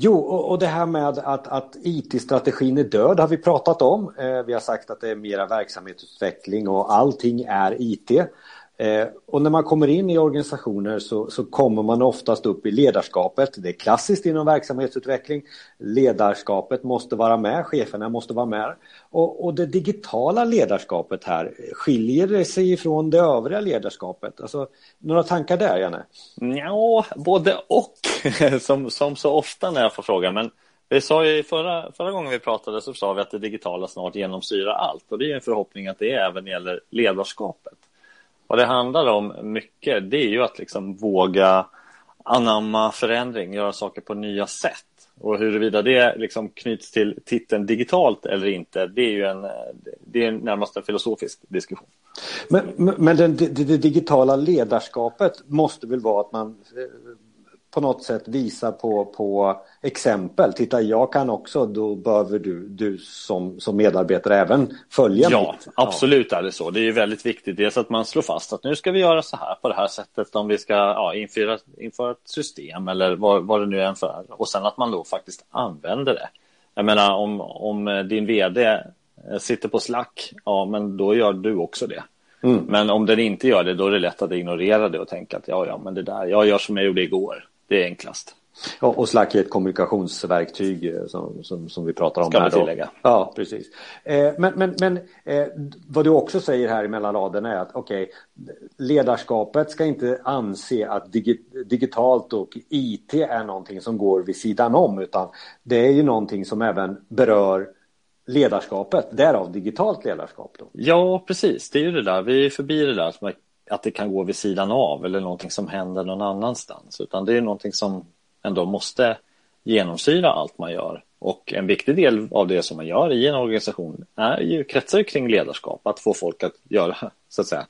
Jo, och, och det här med att, att IT-strategin är död har vi pratat om. Eh, vi har sagt att det är mera verksamhetsutveckling och allting är IT. Eh, och när man kommer in i organisationer så, så, kommer man oftast upp i ledarskapet. Det är klassiskt inom verksamhetsutveckling. Ledarskapet måste vara med, cheferna måste vara med. Och, och det digitala ledarskapet här, skiljer det sig ifrån det övriga ledarskapet? Alltså, några tankar där, Janne? Ja, både och, som, som så ofta när jag får frågan. Men vi sa ju förra, förra gången vi pratade så sa vi att det digitala snart genomsyrar allt. Och det är en förhoppning att det även gäller ledarskapet. Vad det handlar om mycket, det är ju att liksom våga anamma förändring, göra saker på nya sätt. Och huruvida det liksom knyts till titeln digitalt eller inte, det är ju en, det är närmast en filosofisk diskussion. Men, men det, det, det digitala ledarskapet måste väl vara att man på något sätt visar på, på exempel. Titta, jag kan också, då behöver du, du som, som medarbetare även följa Ja, mitt. absolut är det så. Det är väldigt viktigt. Dels att man slår fast att nu ska vi göra så här på det här sättet om vi ska ja, införa, införa ett system eller vad, vad det nu är för. Och sen att man då faktiskt använder det. Jag menar om, om din vd sitter på slack, ja men då gör du också det. Mm. Men om den inte gör det, då är det lätt att ignorera det och tänka att ja, ja, men det där, jag gör som jag gjorde igår. Det är enklast. Ja, och Slack är ett kommunikationsverktyg eh, som, som, som vi pratar om Ska här. Tillägga. Ja, precis. Eh, men men, men eh, vad du också säger här mellan raderna är att okej, okay, ledarskapet ska inte anse att digi digitalt och IT är någonting som går vid sidan om, utan det är ju någonting som även berör ledarskapet, därav digitalt ledarskap. Då. Ja, precis. Det är ju det där. Vi är förbi det där som att det kan gå vid sidan av eller någonting som händer någon annanstans. Utan det är någonting som ändå måste genomsyra allt man gör. Och en viktig del av det som man gör i en organisation är ju, kretsar kring ledarskap. Att få folk att göra, så att säga,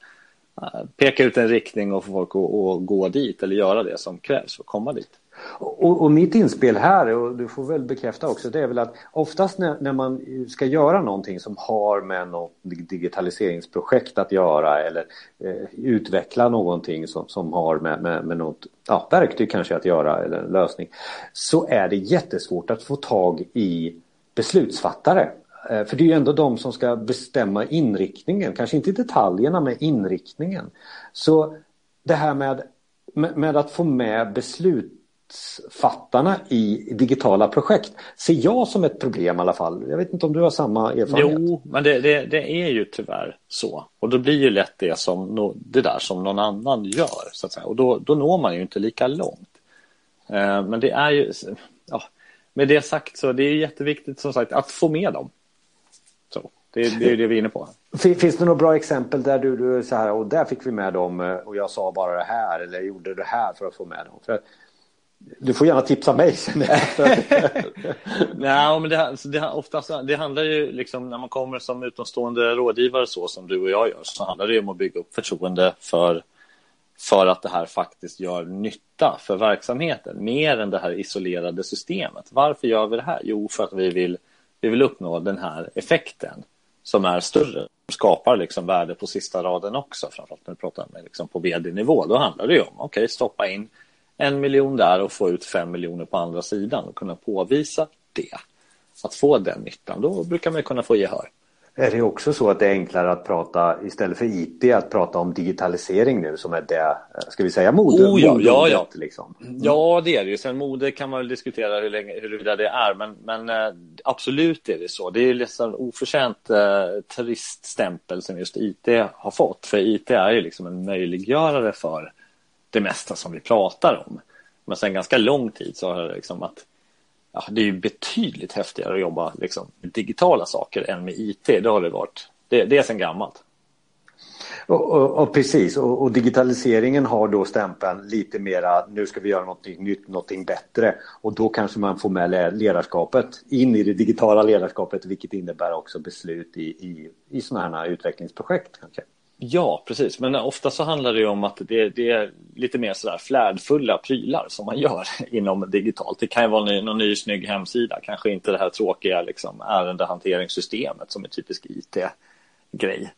eh, peka ut en riktning och få folk att, att gå dit eller göra det som krävs för att komma dit. Och, och, mitt inspel här, och du får väl bekräfta också, det är väl att oftast när, när, man ska göra någonting som har med något digitaliseringsprojekt att göra eller eh, utveckla någonting som, som har med, med, med något ja, verktyg kanske att göra eller en lösning så är det jättesvårt att få tag i beslutsfattare. Eh, för det är ju ändå de som ska bestämma inriktningen, kanske inte detaljerna men inriktningen. Så det här med, med, med att få med beslut beslutsfattarna i digitala projekt ser jag som ett problem i alla fall. Jag vet inte om du har samma erfarenhet? Jo, men det, det, det är ju tyvärr så. Och då blir ju lätt det som det där som någon annan gör. Så att säga. Och då, då når man ju inte lika långt. Eh, men det är ju, ja, med det sagt så det är jätteviktigt som sagt att få med dem. Så, det, det är det vi är inne på. Finns det några bra exempel där du, du så här, och där fick vi med dem eh, och jag sa bara det här eller gjorde det här för att få med dem? För du får gärna tipsa mig sen Nej, men det, det, oftast, det handlar ju liksom när man kommer som utomstående rådgivare så som du och jag gör så handlar det om att bygga upp förtroende för, för att det här faktiskt gör nytta för verksamheten mer än det här isolerade systemet. Varför gör vi det här? Jo, för att vi vill, vi vill uppnå den här effekten som är större skapar liksom värde på sista raden också, framförallt när du pratar med liksom på vd-nivå. Då handlar det ju om, okej, okay, stoppa in en miljon där och få ut fem miljoner på andra sidan och kunna påvisa det. Att få den nyttan, då brukar man kunna få gehör. Är det också så att det är enklare att prata istället för IT att prata om digitalisering nu som är det, ska vi säga mode? Oh, ja, ja, ja. Liksom. Mm. ja, det är det ju. Sen mode kan man väl diskutera hur länge, huruvida det är, men, men äh, absolut är det så. Det är nästan oförtjänt äh, turiststämpel som just IT har fått, för IT är ju liksom en möjliggörare för det mesta som vi pratar om. Men sen ganska lång tid så har det liksom att ja, det är ju betydligt häftigare att jobba liksom, med digitala saker än med IT. Det har det varit. Det, det är sen gammalt. Och, och, och precis, och, och, digitaliseringen har då stämpeln lite mera nu ska vi göra någonting nytt, någonting bättre. Och då kanske man får med ledarskapet in i det digitala ledarskapet vilket innebär också beslut i, i, i sådana här utvecklingsprojekt. Kanske. Ja, precis. Men ofta så handlar det om att det, det, är lite mer sådär flärdfulla prylar som man gör inom digitalt. Det kan ju vara någon ny snygg hemsida, kanske inte det här tråkiga liksom, ärendehanteringssystemet som är typisk IT-grej.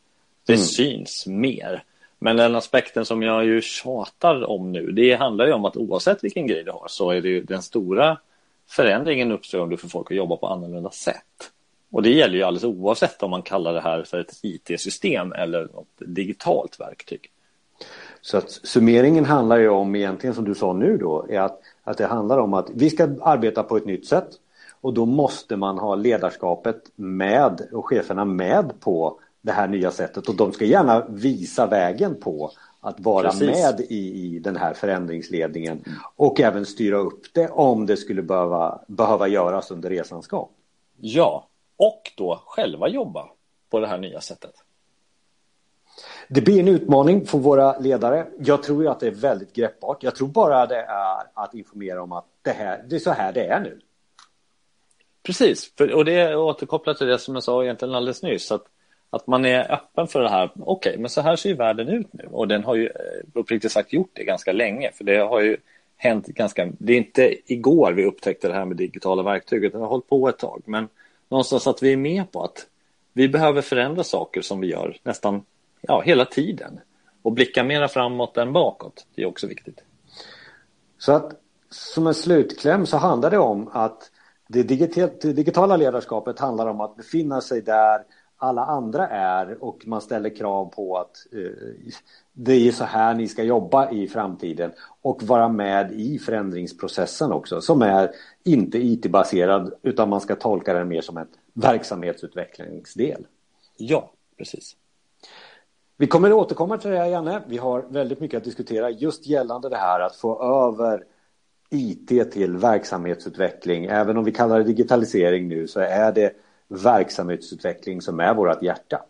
Det mm. syns mer. Men den aspekten som jag ju tjatar om nu, det handlar ju om att oavsett vilken grej du har så är det ju den stora förändringen uppstår om du får folk att jobba på annorlunda sätt. Och det gäller ju alldeles oavsett om man kallar det här för ett IT-system eller något digitalt verktyg. Så att summeringen handlar ju om egentligen som du sa nu då, är att, att det handlar om att vi ska arbeta på ett nytt sätt och då måste man ha ledarskapet med och cheferna med på det här nya sättet och de ska gärna visa vägen på att vara Precis. med i, i den här förändringsledningen och även styra upp det om det skulle behöva, behöva göras under resans gång. Ja, och då själva jobba på det här nya sättet. Det blir en utmaning för våra ledare. Jag tror att det är väldigt greppbart. Jag tror bara det är att informera om att det, här, det är så här det är nu. Precis, för, och det återkopplar till det som jag sa egentligen alldeles nyss. Att, att man är öppen för det här. Okej, okay, men så här ser ju världen ut nu. Och den har ju eh, uppriktigt sagt gjort det ganska länge. För det har ju hänt ganska... Det är inte igår vi upptäckte det här med digitala verktyg. Det har hållit på ett tag. Men någonstans att vi är med på att vi behöver förändra saker som vi gör nästan ja, hela tiden. Och blicka mera framåt än bakåt. Det är också viktigt. Så att som en slutkläm så handlar det om att det, digitala ledarskapet handlar om att befinna sig där alla andra är och man ställer krav på att eh, det är så här ni ska jobba i framtiden och vara med i förändringsprocessen också som är inte IT-baserad utan man ska tolka den mer som en verksamhetsutvecklingsdel. Ja, precis. Vi kommer att återkomma till det här Janne. Vi har väldigt mycket att diskutera just gällande det här att få över IT till verksamhetsutveckling. Även om vi kallar det digitalisering nu så är det verksamhetsutveckling som är vårt hjärta.